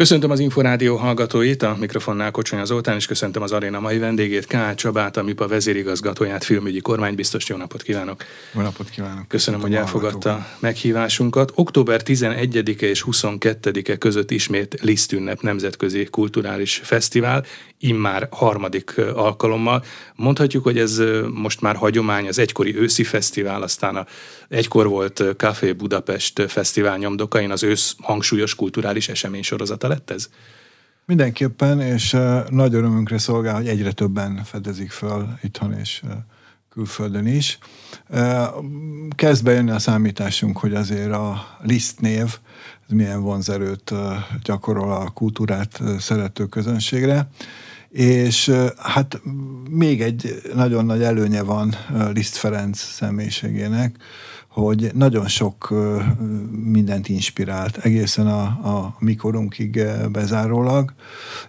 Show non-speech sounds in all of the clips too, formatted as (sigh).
Köszöntöm az Inforádió hallgatóit, a mikrofonnál Kocsonya Zoltán, és köszöntöm az aréna mai vendégét, K. Csabát, a MIPA vezérigazgatóját, filmügyi kormánybiztos. Jó napot kívánok! Jó napot kívánok! Köszönöm, hogy elfogadta meghívásunkat. Október 11-e és 22-e között ismét Liszt ünnep nemzetközi kulturális fesztivál, immár harmadik alkalommal. Mondhatjuk, hogy ez most már hagyomány, az egykori őszi fesztivál, aztán a egykor volt Café Budapest fesztivál nyomdokain az ősz hangsúlyos kulturális esemény sorozata lett ez? Mindenképpen, és nagy örömünkre szolgál, hogy egyre többen fedezik föl itthon és külföldön is. Kezd bejönni a számításunk, hogy azért a Liszt név milyen vonzerőt gyakorol a kultúrát szerető közönségre. És hát még egy nagyon nagy előnye van Liszt Ferenc személyiségének, hogy nagyon sok mindent inspirált, egészen a, a mikorunkig bezárólag,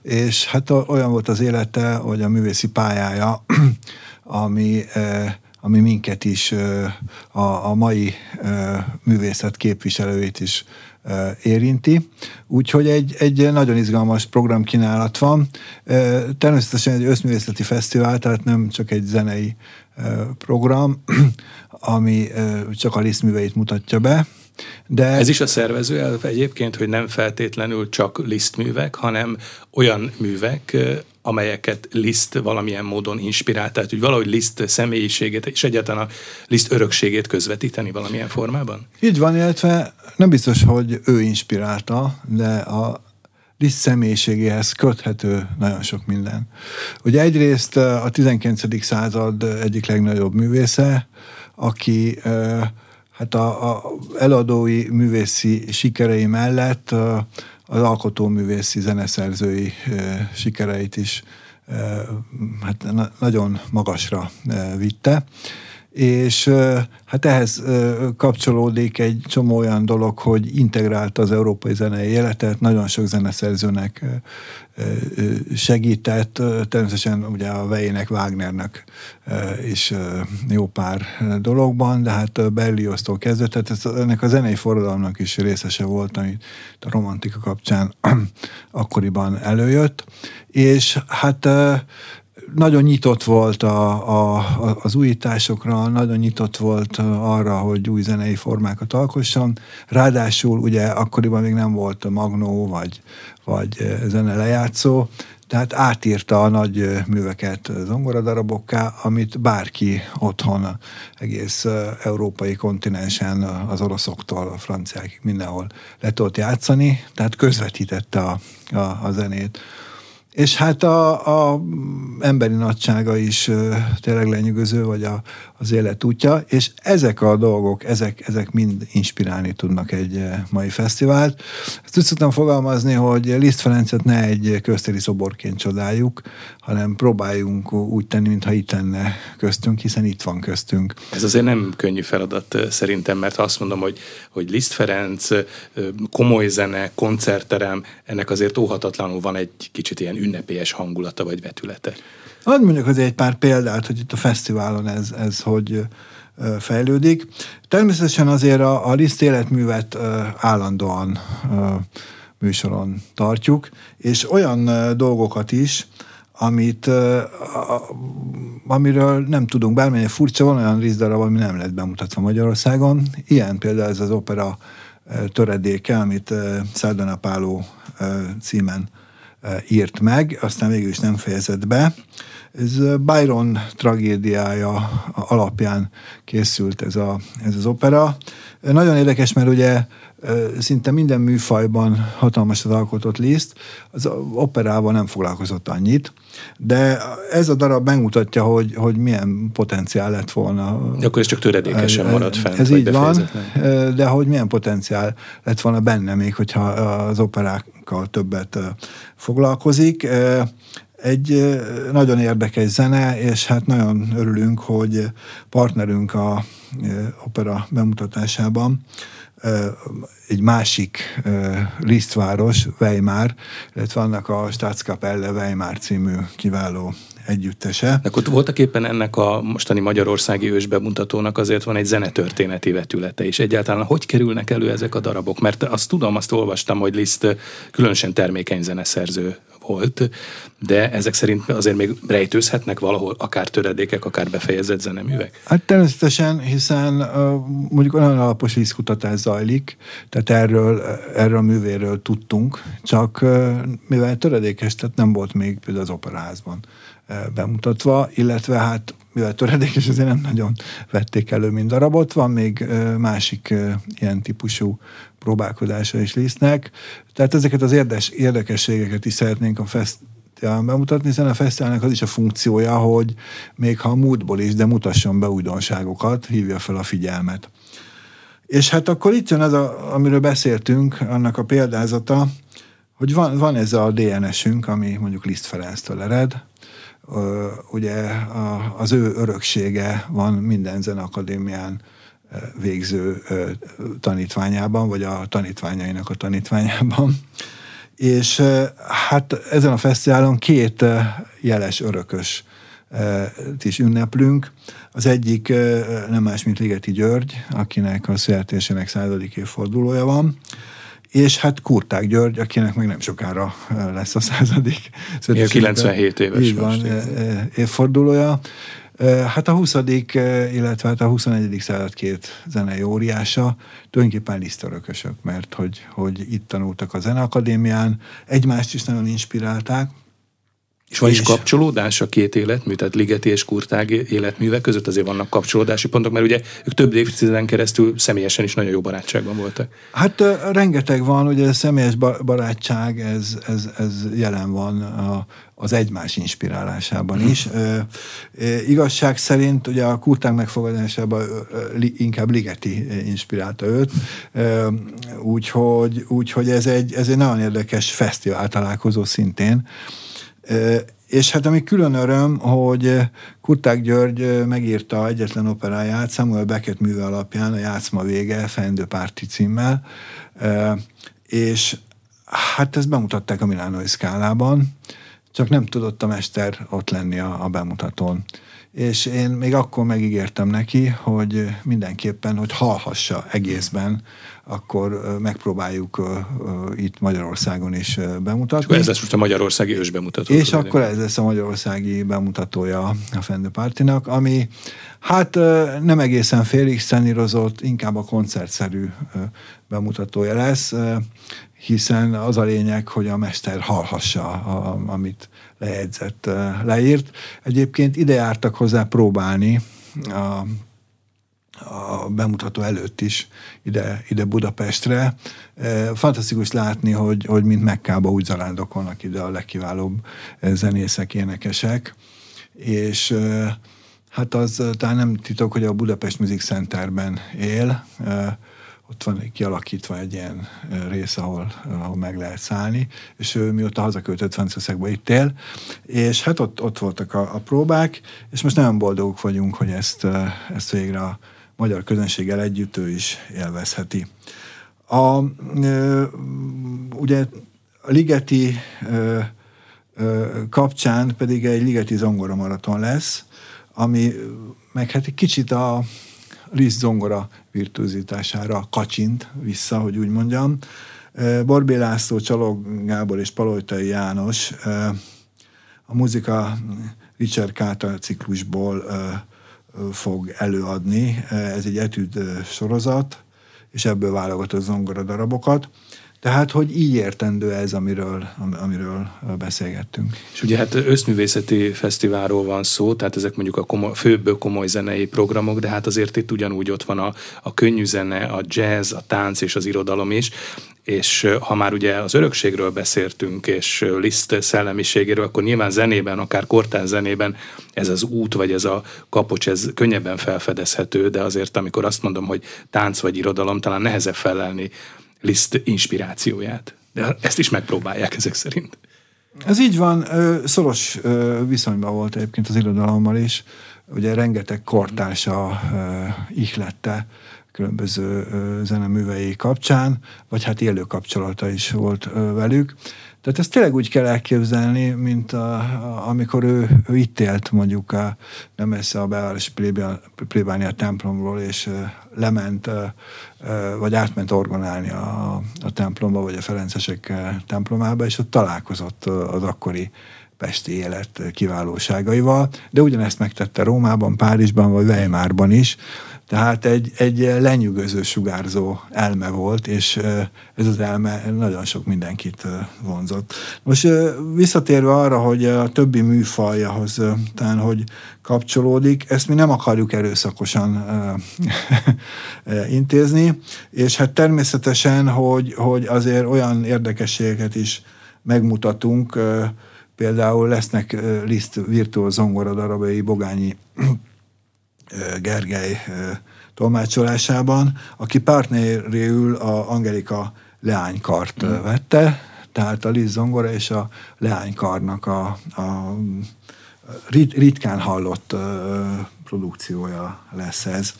és hát olyan volt az élete, hogy a művészi pályája, (clears throat) ami ami minket is, a, a mai művészet képviselőit is érinti. Úgyhogy egy, egy nagyon izgalmas programkínálat van. Természetesen egy összművészeti fesztivál, tehát nem csak egy zenei program, (clears throat) ami csak a Liszt műveit mutatja be, de... Ez is a szervező elv egyébként, hogy nem feltétlenül csak lisztművek, hanem olyan művek, amelyeket Liszt valamilyen módon inspirált, tehát hogy valahogy Liszt személyiségét és egyáltalán a Liszt örökségét közvetíteni valamilyen formában? Így van, illetve nem biztos, hogy ő inspirálta, de a Liszt személyiségéhez köthető nagyon sok minden. Ugye egyrészt a 19. század egyik legnagyobb művésze, aki hát a, a eladói művészi sikerei mellett az alkotóművészi zeneszerzői sikereit is hát na, nagyon magasra vitte és hát ehhez kapcsolódik egy csomó olyan dolog, hogy integrálta az európai zenei életet, nagyon sok zeneszerzőnek segített, természetesen ugye a Vejének, Wagnernek is jó pár dologban, de hát Berlioz-tól kezdve, tehát ez, ennek a zenei forradalomnak is részese volt, amit a romantika kapcsán (clears throat) akkoriban előjött, és hát nagyon nyitott volt a, a, az újításokra, nagyon nyitott volt arra, hogy új zenei formákat alkosson. Ráadásul ugye akkoriban még nem volt magnó vagy, vagy zene lejátszó, tehát átírta a nagy műveket zongoradarabokká, amit bárki otthon, egész európai kontinensen, az oroszoktól a franciákig mindenhol le tudott játszani, tehát közvetítette a, a, a zenét. És hát a, a emberi nagysága is tényleg lenyűgöző, vagy a, az élet útja, és ezek a dolgok, ezek, ezek mind inspirálni tudnak egy mai fesztivált. Ezt úgy szoktam fogalmazni, hogy Liszt Ferencet ne egy köztéri szoborként csodáljuk, hanem próbáljunk úgy tenni, mintha itt lenne köztünk, hiszen itt van köztünk. Ez azért nem könnyű feladat szerintem, mert azt mondom, hogy, hogy Liszt Ferenc, komoly zene, koncertterem, ennek azért óhatatlanul van egy kicsit ilyen ünnepélyes hangulata vagy vetülete. Hadd mondjuk azért egy pár példát, hogy itt a fesztiválon ez, ez hogy fejlődik. Természetesen azért a, a Liszt életművet állandóan műsoron tartjuk, és olyan dolgokat is, amit, amiről nem tudunk, bármilyen furcsa, van olyan rizdarab, ami nem lett bemutatva Magyarországon. Ilyen például ez az opera töredéke, amit Szárdana Páló címen írt meg, aztán végül is nem fejezett be. Ez Byron tragédiája alapján készült ez, a, ez az opera. Nagyon érdekes, mert ugye szinte minden műfajban hatalmasat alkotott Liszt, az operával nem foglalkozott annyit, de ez a darab megmutatja, hogy, hogy milyen potenciál lett volna. De akkor ez csak töredékesen maradt fent. Ez így van, de hogy milyen potenciál lett volna benne még, hogyha az operákkal többet foglalkozik. Egy nagyon érdekes zene, és hát nagyon örülünk, hogy partnerünk a opera bemutatásában egy másik Lisztváros, Weimar, illetve annak a Staatskapelle Weimar című kiváló együttese. Akkor voltak éppen ennek a mostani magyarországi ősbemutatónak azért van egy zenetörténeti vetülete is. Egyáltalán hogy kerülnek elő ezek a darabok? Mert azt tudom, azt olvastam, hogy Liszt különösen termékeny zeneszerző volt, de ezek szerint azért még rejtőzhetnek valahol akár töredékek, akár befejezett zeneművek? Hát természetesen, hiszen mondjuk olyan alapos vízkutatás zajlik, tehát erről, erről a művéről tudtunk, csak mivel töredékes, tehát nem volt még például az operaházban bemutatva, illetve hát mivel töredékes, azért nem nagyon vették elő mind darabot, van még másik ilyen típusú próbálkozása is Lisztnek. Tehát ezeket az érdes, érdekességeket is szeretnénk a fesztiválon bemutatni, hiszen a fesztiválnak az is a funkciója, hogy még ha a múltból is, de mutasson be újdonságokat, hívja fel a figyelmet. És hát akkor itt jön az, a, amiről beszéltünk, annak a példázata, hogy van, van ez a DNS-ünk, ami mondjuk Liszt Ferenctől ered, ugye az ő öröksége van minden zenakadémián végző tanítványában, vagy a tanítványainak a tanítványában. És hát ezen a fesztiválon két jeles örökös is ünneplünk. Az egyik nem más, mint Ligeti György, akinek a születésének századik évfordulója van, és hát Kurták György, akinek meg nem sokára lesz a századik. 97 éves. Így van, évfordulója. Hát a 20 illetve hát a 21. század két zenei óriása tulajdonképpen lisztörökösök, mert hogy, hogy itt tanultak a Zeneakadémián, egymást is nagyon inspirálták, és van is kapcsolódás a két életmű, tehát Ligeti és Kurtág életművek között azért vannak kapcsolódási pontok, mert ugye ők több évtizeden keresztül személyesen is nagyon jó barátságban voltak. Hát rengeteg van, ugye a személyes barátság, ez, ez, ez jelen van a, az egymás inspirálásában hm. is. E, e, igazság szerint ugye a Kurtág megfogadásában li, inkább Ligeti inspirálta őt, e, úgyhogy, úgyhogy ez, egy, ez egy nagyon érdekes fesztivál találkozó szintén. És hát ami külön öröm, hogy Kurták György megírta egyetlen operáját Samuel Beckett műve alapján, a Játszma vége, Fendő Párti címmel, és hát ezt bemutatták a Milánói szkálában, csak nem tudott a mester ott lenni a, a bemutatón. És én még akkor megígértem neki, hogy mindenképpen, hogy hallhassa egészben, akkor megpróbáljuk itt Magyarországon is bemutatni. És ez lesz most a Magyarországi ős bemutató. És akkor ez lesz a Magyarországi bemutatója a Fendő Pártinak, ami hát nem egészen félig szenírozott, inkább a koncertszerű bemutatója lesz, hiszen az a lényeg, hogy a mester hallhassa, a, amit lejegyzett, leírt. Egyébként ide jártak hozzá próbálni a, a bemutató előtt is ide, ide Budapestre. Fantasztikus látni, hogy, hogy mint Mekkába úgy zarándokolnak ide a legkiválóbb zenészek, énekesek, és hát az talán nem titok, hogy a Budapest Music Centerben él, ott van kialakítva egy ilyen rész, ahol, ahol meg lehet szállni, és ő mióta hazaköltött Franciaországba itt él, és hát ott, ott voltak a, a próbák, és most nagyon boldogok vagyunk, hogy ezt, ezt végre a magyar közönséggel együtt ő is élvezheti. A, ugye a Ligeti kapcsán pedig egy Ligeti zongora maraton lesz, ami meg hát egy kicsit a Liszt zongora virtuózítására kacsint vissza, hogy úgy mondjam. Borbé László, Csalog Gábor és Palojtai János a muzika Richard Káta ciklusból fog előadni. Ez egy etűd sorozat, és ebből válogatott zongora darabokat. Tehát, hogy így értendő ez, amiről, amiről beszélgettünk. És ugye hát összművészeti fesztiválról van szó, tehát ezek mondjuk a komoly, főbb komoly zenei programok, de hát azért itt ugyanúgy ott van a, a könnyű zene, a jazz, a tánc és az irodalom is, és ha már ugye az örökségről beszéltünk, és Liszt szellemiségéről, akkor nyilván zenében, akár kortán zenében ez az út, vagy ez a kapocs, ez könnyebben felfedezhető, de azért amikor azt mondom, hogy tánc vagy irodalom, talán nehezebb felelni Liszt inspirációját. De ezt is megpróbálják ezek szerint. Ez így van, szoros viszonyban volt egyébként az irodalommal is. Ugye rengeteg kortársa ihlette különböző zeneművei kapcsán, vagy hát élő kapcsolata is volt velük. Tehát ezt tényleg úgy kell elképzelni, mint a, a, amikor ő, ő itt élt mondjuk a, nem messze a belvárosi plébánia templomról, és lement, vagy átment orgonálni a, a templomba, vagy a Ferencesek templomába, és ott találkozott az akkori pesti élet kiválóságaival, de ugyanezt megtette Rómában, Párizsban, vagy Weimarban is, tehát egy, egy lenyűgöző sugárzó elme volt, és ez az elme nagyon sok mindenkit vonzott. Most visszatérve arra, hogy a többi műfajahoz talán, hogy kapcsolódik, ezt mi nem akarjuk erőszakosan (laughs) intézni, és hát természetesen, hogy, hogy azért olyan érdekességeket is megmutatunk, például lesznek Liszt virtuóz zongora darabjai Bogányi Gergely tolmácsolásában, aki partneréül a Angelika leánykart mm. vette, tehát a Liz zongora és a leánykarnak a, a rit, ritkán hallott produkciója lesz ez.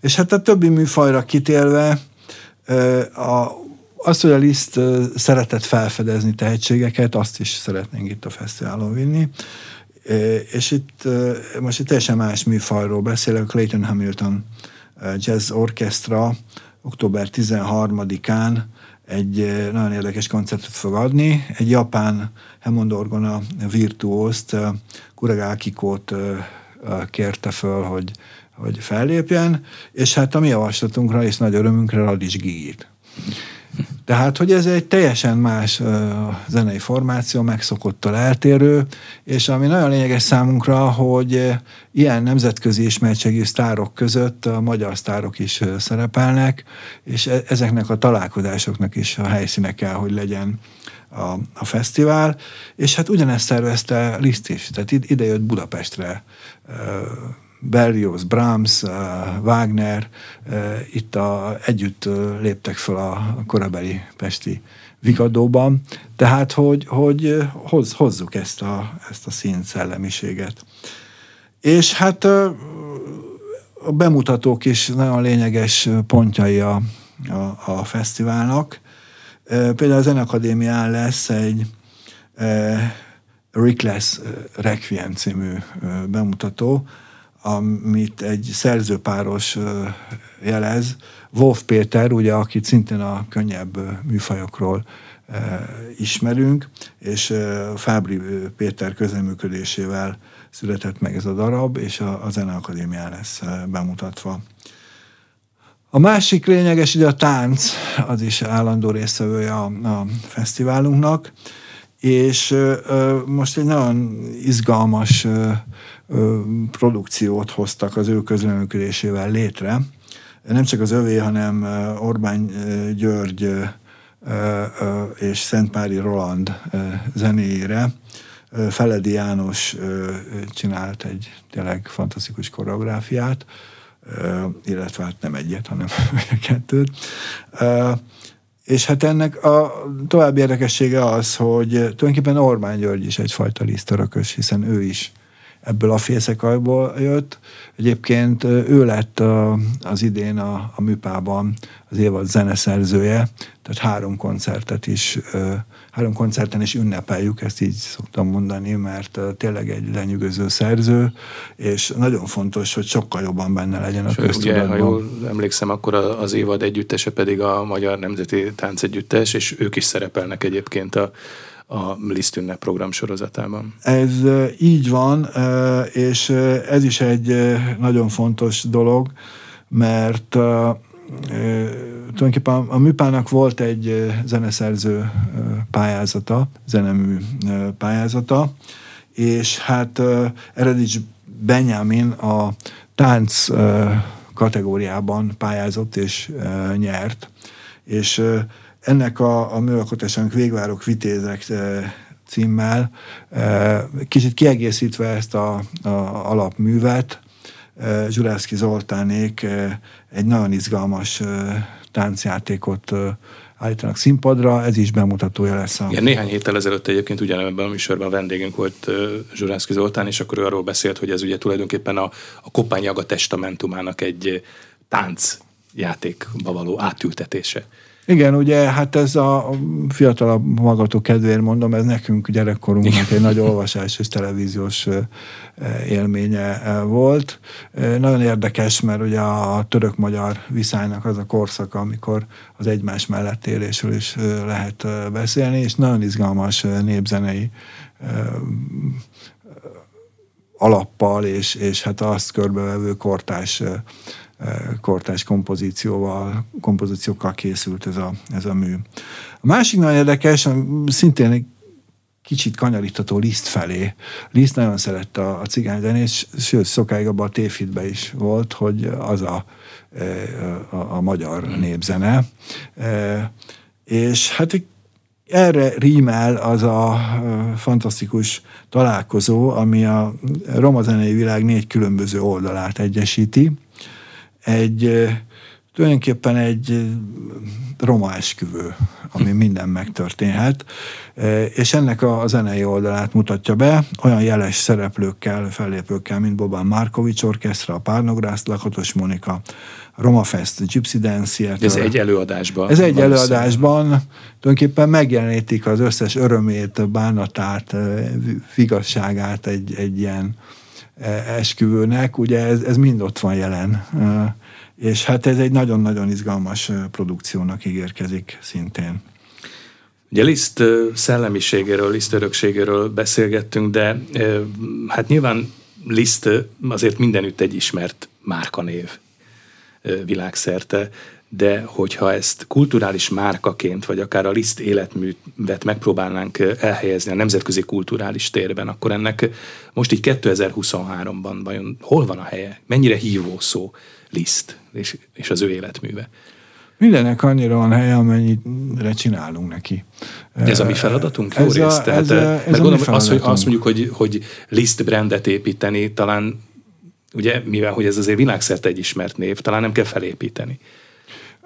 És hát a többi műfajra kitélve, a, azt, hogy a Liszt szeretett felfedezni tehetségeket, azt is szeretnénk itt a fesztiválon vinni. És itt most egy teljesen más műfajról beszélek, Clayton Hamilton Jazz Orchestra október 13-án egy nagyon érdekes koncertet fog adni. Egy japán Hammond orgona virtuózt, Kurega Akikót kérte föl, hogy, hogy fellépjen, és hát a mi javaslatunkra és nagy örömünkre Radics Gigit. Tehát, hogy ez egy teljesen más uh, zenei formáció, megszokottal eltérő, és ami nagyon lényeges számunkra, hogy ilyen nemzetközi ismertségű sztárok között a magyar sztárok is szerepelnek, és e- ezeknek a találkozásoknak is a helyszíne kell, hogy legyen a, a fesztivál, és hát ugyanezt szervezte Liszt is, tehát ide jött Budapestre Berlioz, Brahms, eh, Wagner eh, itt a, együtt eh, léptek fel a korabeli pesti vigadóban, tehát hogy, hogy hoz, hozzuk ezt a, ezt a szín szellemiséget. És hát a bemutatók is nagyon lényeges pontjai a, a, a fesztiválnak. Például a Zenakadémián lesz egy Rickless Requiem című bemutató, amit egy szerzőpáros jelez. Wolf Péter, ugye, akit szintén a könnyebb műfajokról ismerünk, és Fábri Péter közeműködésével született meg ez a darab, és a, a Zeneakadémián lesz bemutatva. A másik lényeges, ugye a tánc, az is állandó résztvevője a, a fesztiválunknak, és ö, most egy nagyon izgalmas ö, produkciót hoztak az ő közreműködésével létre. Nem csak az övé, hanem Orbán György és Szentpári Roland zenéjére. Feledi János csinált egy tényleg fantasztikus koreográfiát, illetve hát nem egyet, hanem (laughs) kettőt. És hát ennek a további érdekessége az, hogy tulajdonképpen Orbán György is egyfajta lisztörökös, hiszen ő is ebből a félszekajból jött. Egyébként ő lett az idén a, a műpában az évad zeneszerzője, tehát három koncertet is, három koncerten is ünnepeljük, ezt így szoktam mondani, mert tényleg egy lenyűgöző szerző, és nagyon fontos, hogy sokkal jobban benne legyen a köztudatban. Ugye, ha jól emlékszem, akkor az évad együttese pedig a Magyar Nemzeti Táncegyüttes, és ők is szerepelnek egyébként a a Liszt ünnep program sorozatában. Ez így van, és ez is egy nagyon fontos dolog, mert tulajdonképpen a műpának volt egy zeneszerző pályázata, zenemű pályázata, és hát Eredics Benjamin a tánc kategóriában pályázott és nyert, és ennek a, a műalkotásának Végvárok Vitézek eh, címmel, eh, kicsit kiegészítve ezt a, a alapművet, eh, Zsurászki Zoltánék egy nagyon izgalmas táncjátékot állítanak színpadra, ez is bemutatója lesz. A... Igen, néhány héttel ezelőtt egyébként ugyanebben a műsorban vendégünk volt Zsurászki Zoltán, és akkor ő arról beszélt, hogy ez ugye tulajdonképpen a, a Kopányaga testamentumának egy tánc játékba való átültetése. Igen, ugye, hát ez a fiatalabb magatok kedvéért mondom, ez nekünk gyerekkorunknak egy nagy olvasás és televíziós élménye volt. Nagyon érdekes, mert ugye a török-magyar viszánynak az a korszaka, amikor az egymás mellett élésről is lehet beszélni, és nagyon izgalmas népzenei alappal, és, és hát azt körbevevő kortás kortás kompozícióval, kompozíciókkal készült ez a, ez a mű. A másik nagyon érdekes, szintén egy kicsit kanyarítató Liszt felé. Liszt nagyon szerette a, a cigányzenét, sőt, szokáig abban a tévhitben is volt, hogy az a, a, a magyar népzene. És hát erre rímel az a fantasztikus találkozó, ami a roma világ négy különböző oldalát egyesíti egy tulajdonképpen egy roma esküvő, ami minden megtörténhet, és ennek a zenei oldalát mutatja be, olyan jeles szereplőkkel, fellépőkkel, mint Boban Markovics Orkestra, a Párnogrász, Lakatos Monika, Roma Fest, Gypsy Dance Theater. Ez egy előadásban. Ez egy előadásban. Tulajdonképpen megjelenítik az összes örömét, bánatát, figasságát egy, egy ilyen esküvőnek, ugye ez, ez mind ott van jelen. És hát ez egy nagyon-nagyon izgalmas produkciónak ígérkezik szintén. Ugye Liszt szellemiségéről, Liszt örökségéről beszélgettünk, de hát nyilván Liszt azért mindenütt egy ismert márkanév világszerte de hogyha ezt kulturális márkaként, vagy akár a Liszt életművet megpróbálnánk elhelyezni a nemzetközi kulturális térben, akkor ennek most így 2023-ban vajon hol van a helye? Mennyire hívó szó Liszt és, és az ő életműve? Mindennek annyira van helye, amennyire csinálunk neki. Ez a mi feladatunk? Jó ez részt. A, Tehát, ez a, ez mert gondolom, az, hogy azt mondjuk, hogy, hogy Liszt brandet építeni, talán ugye, mivel hogy ez azért világszerte egy ismert név, talán nem kell felépíteni.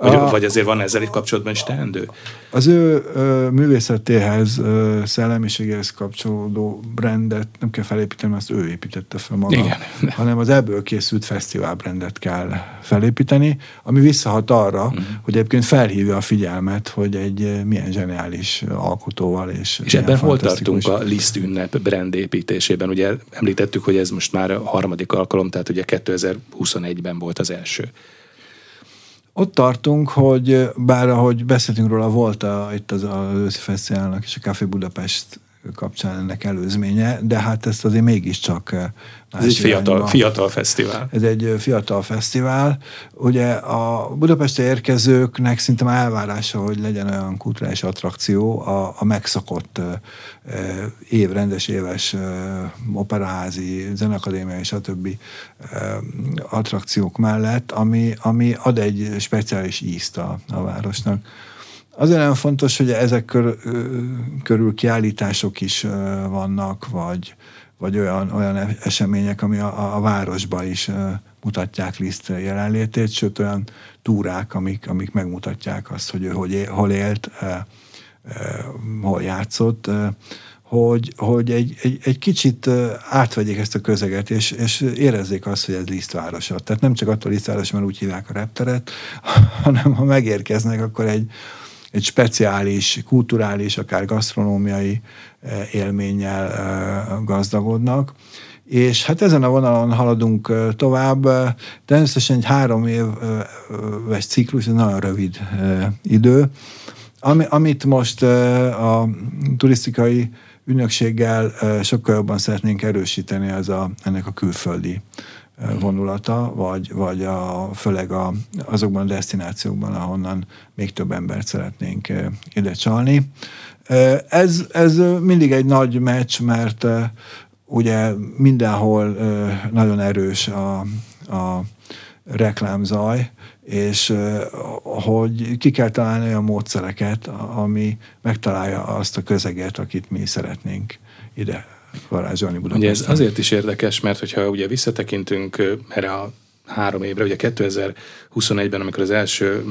Vagy, a, vagy azért van ezzel itt kapcsolatban is teendő? Az ő ö, művészetéhez, ö, szellemiségéhez kapcsolódó brandet nem kell felépíteni, azt ő építette fel maga, Igen. hanem az ebből készült fesztivál brandet kell felépíteni, ami visszahat arra, uh-huh. hogy egyébként felhívja a figyelmet, hogy egy milyen zseniális alkotóval és És ebben hol tartunk a Liszt ünnep brand építésében? Ugye említettük, hogy ez most már a harmadik alkalom, tehát ugye 2021-ben volt az első. Ott tartunk, hogy bár ahogy beszéltünk róla, volt a, itt az, az őszi és a Café Budapest kapcsán ennek előzménye, de hát ezt azért mégiscsak eh, ez egy fiatal, fiatal fesztivál. Ez egy eh, fiatal fesztivál. Ugye a Budapestre érkezőknek szinte már elvárása, hogy legyen olyan kulturális attrakció a, a megszokott e, év, rendes éves operaházi, zenakadémia és a többi attrakciók mellett, ami, ami ad egy speciális ízt a, a városnak. Azért nagyon fontos, hogy ezek kör, körül kiállítások is vannak, vagy, vagy olyan, olyan események, ami a, a városba is mutatják Liszt jelenlétét, sőt olyan túrák, amik, amik megmutatják azt, hogy ő hogy, hol élt, hol játszott, hogy, hogy egy, egy, egy kicsit átvegyék ezt a közeget, és, és érezzék azt, hogy ez Liszt városa. Tehát nem csak attól Liszt város, mert úgy hívják a repteret, (laughs) hanem ha megérkeznek, akkor egy, egy speciális, kulturális, akár gasztronómiai eh, élménnyel eh, gazdagodnak. És hát ezen a vonalon haladunk eh, tovább. Természetesen egy három éves ciklus, ez nagyon rövid idő. Ami, amit most a turisztikai ügynökséggel sokkal jobban szeretnénk erősíteni, az a, ennek a külföldi vonulata, vagy, vagy a, főleg a, azokban a destinációkban, ahonnan még több embert szeretnénk ide csalni. Ez, ez mindig egy nagy meccs, mert ugye mindenhol nagyon erős a, a reklámzaj, és hogy ki kell találni olyan módszereket, ami megtalálja azt a közeget, akit mi szeretnénk ide varázsolni Budapesten. Ugye ez azért is érdekes, mert hogyha ugye visszatekintünk erre a három évre, ugye 2021-ben, amikor az első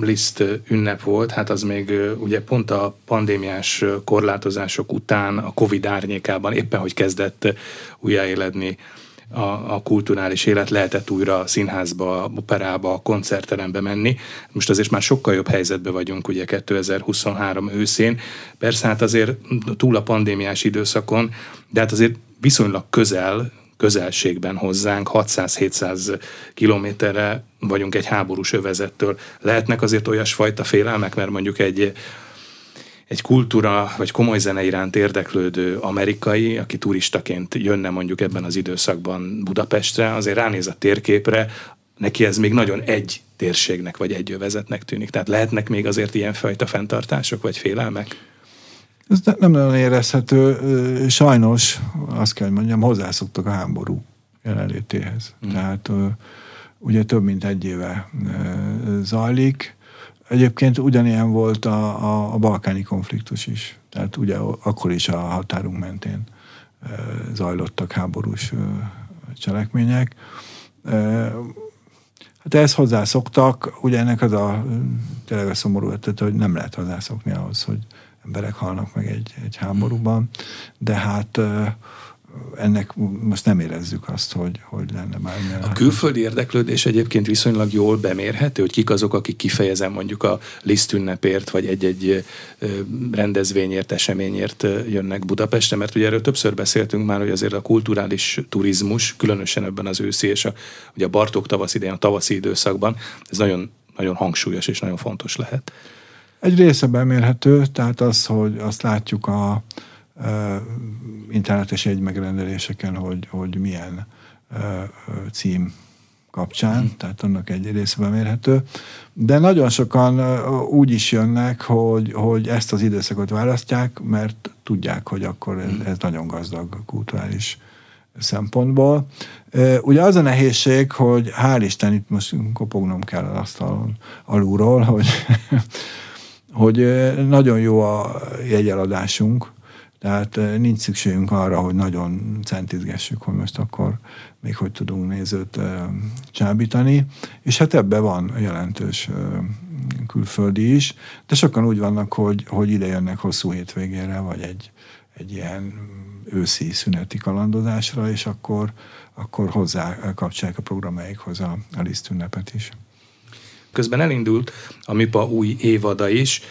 liszt ünnep volt, hát az még ugye pont a pandémiás korlátozások után, a Covid árnyékában éppen, hogy kezdett újjáéledni a, a kulturális élet, lehetett újra a színházba, operába, a koncertterembe menni. Most azért már sokkal jobb helyzetben vagyunk ugye 2023 őszén. Persze hát azért túl a pandémiás időszakon, de hát azért viszonylag közel közelségben hozzánk, 600-700 kilométerre vagyunk egy háborús övezettől. Lehetnek azért olyasfajta félelmek, mert mondjuk egy egy kultúra vagy komoly zene iránt érdeklődő amerikai, aki turistaként jönne mondjuk ebben az időszakban Budapestre, azért ránéz a térképre, neki ez még nagyon egy térségnek vagy egy övezetnek tűnik. Tehát lehetnek még azért ilyen fajta fenntartások vagy félelmek? Ez nem nagyon érezhető. Sajnos, azt kell, hogy mondjam, hozzászoktak a háború jelenlétéhez. Mm. Tehát ugye több mint egy éve zajlik. Egyébként ugyanilyen volt a, a, a balkáni konfliktus is. Tehát ugye akkor is a határunk mentén zajlottak háborús cselekmények. Hát ehhez hozzászoktak, ugye ennek az a tényleg a szomorú ötlet, hogy nem lehet hozzászokni ahhoz, hogy emberek halnak meg egy, egy háborúban, de hát ennek most nem érezzük azt, hogy, hogy lenne bármilyen. A külföldi érdeklődés egyébként viszonylag jól bemérhető, hogy kik azok, akik kifejezem mondjuk a Liszt ünnepért, vagy egy-egy rendezvényért, eseményért jönnek Budapestre, mert ugye erről többször beszéltünk már, hogy azért a kulturális turizmus, különösen ebben az őszi és a, ugye a Bartók tavasz idején, a tavaszi időszakban, ez nagyon, nagyon hangsúlyos és nagyon fontos lehet. Egy része bemérhető, tehát az, hogy azt látjuk a, internetes megrendeléseken, hogy, hogy milyen cím kapcsán, mm. tehát annak egy része mérhető. De nagyon sokan úgy is jönnek, hogy, hogy ezt az időszakot választják, mert tudják, hogy akkor ez, ez nagyon gazdag kulturális szempontból. Ugye az a nehézség, hogy hál' Isten, itt most kopognom kell az asztalon alulról, hogy, (laughs) hogy nagyon jó a jegyeladásunk, tehát nincs szükségünk arra, hogy nagyon centizgessük, hogy most akkor még hogy tudunk nézőt csábítani, és hát ebben van jelentős külföldi is, de sokan úgy vannak, hogy, hogy ide jönnek hosszú hétvégére, vagy egy, egy ilyen őszi szüneti kalandozásra, és akkor, akkor hozzá kapcsolják a programjaikhoz a, a lisztünnepet is. Közben elindult a MIPA új évada is,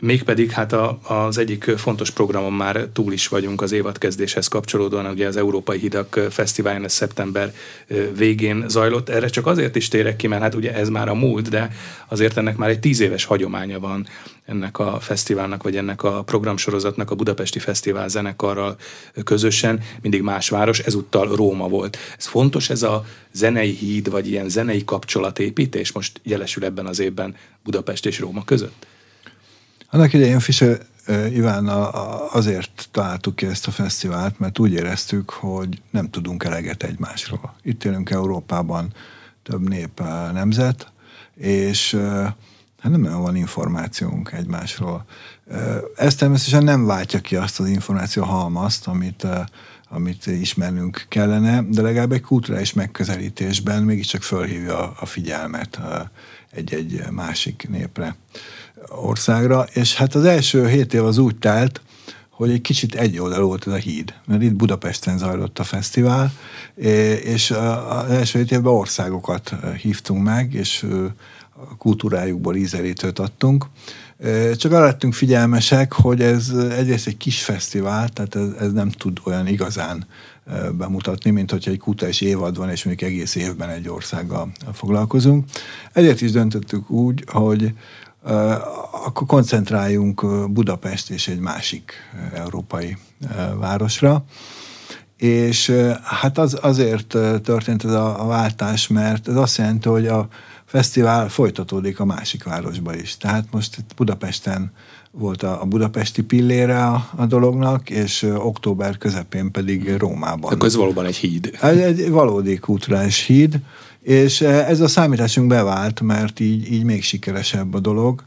Mégpedig hát a, az egyik fontos programon már túl is vagyunk az évadkezdéshez kapcsolódóan, ugye az Európai Hidak Fesztiválján ez szeptember végén zajlott. Erre csak azért is térek ki, mert hát ugye ez már a múlt, de azért ennek már egy tíz éves hagyománya van ennek a fesztiválnak, vagy ennek a programsorozatnak a Budapesti Fesztivál zenekarral közösen, mindig más város, ezúttal Róma volt. Ez fontos, ez a zenei híd, vagy ilyen zenei kapcsolatépítés most jelesül ebben az évben Budapest és Róma között? Annak idején Fischer Iván azért találtuk ki ezt a fesztivált, mert úgy éreztük, hogy nem tudunk eleget egymásról. Itt élünk Európában több nép nemzet, és hát nem nagyon van információnk egymásról. Ez természetesen nem váltja ki azt az információ halmazt, amit, amit ismernünk kellene, de legalább egy kulturális megközelítésben mégiscsak fölhívja a figyelmet egy-egy másik népre országra, és hát az első hét év az úgy telt, hogy egy kicsit egy oldal volt ez a híd, mert itt Budapesten zajlott a fesztivál, és az első hét évben országokat hívtunk meg, és a kultúrájukból ízelítőt adtunk. Csak arra lettünk figyelmesek, hogy ez egyrészt egy kis fesztivál, tehát ez, ez nem tud olyan igazán bemutatni, mint hogyha egy kulturális évad van, és mondjuk egész évben egy országgal foglalkozunk. Ezért is döntöttük úgy, hogy akkor koncentráljunk Budapest és egy másik európai városra. És hát az azért történt ez a, váltás, mert ez azt jelenti, hogy a fesztivál folytatódik a másik városba is. Tehát most itt Budapesten volt a, a budapesti pillére a, a dolognak, és október közepén pedig Rómában. Akkor ez valóban egy híd. Ez egy valódi kulturális híd, és eh, ez a számításunk bevált, mert így, így még sikeresebb a dolog,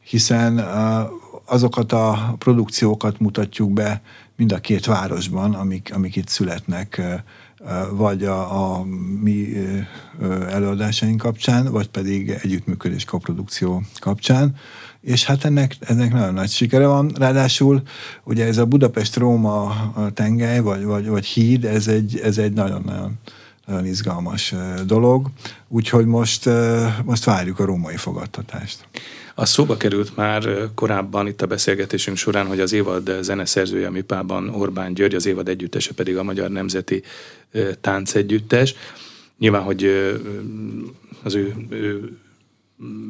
hiszen eh, azokat a produkciókat mutatjuk be mind a két városban, amik, amik itt születnek, eh, vagy a, a mi előadásaink kapcsán, vagy pedig együttműködés koprodukció kapcsán, és hát ennek, ennek nagyon nagy sikere van. Ráadásul ugye ez a Budapest-Róma tengely, vagy, vagy, vagy híd, ez egy, ez egy nagyon-nagyon nagyon izgalmas dolog, úgyhogy most, most várjuk a római fogadtatást. A szóba került már korábban itt a beszélgetésünk során, hogy az évad zeneszerzője a MIPában Orbán György, az évad együttese pedig a Magyar Nemzeti Táncegyüttes. Nyilván, hogy az ő, ő,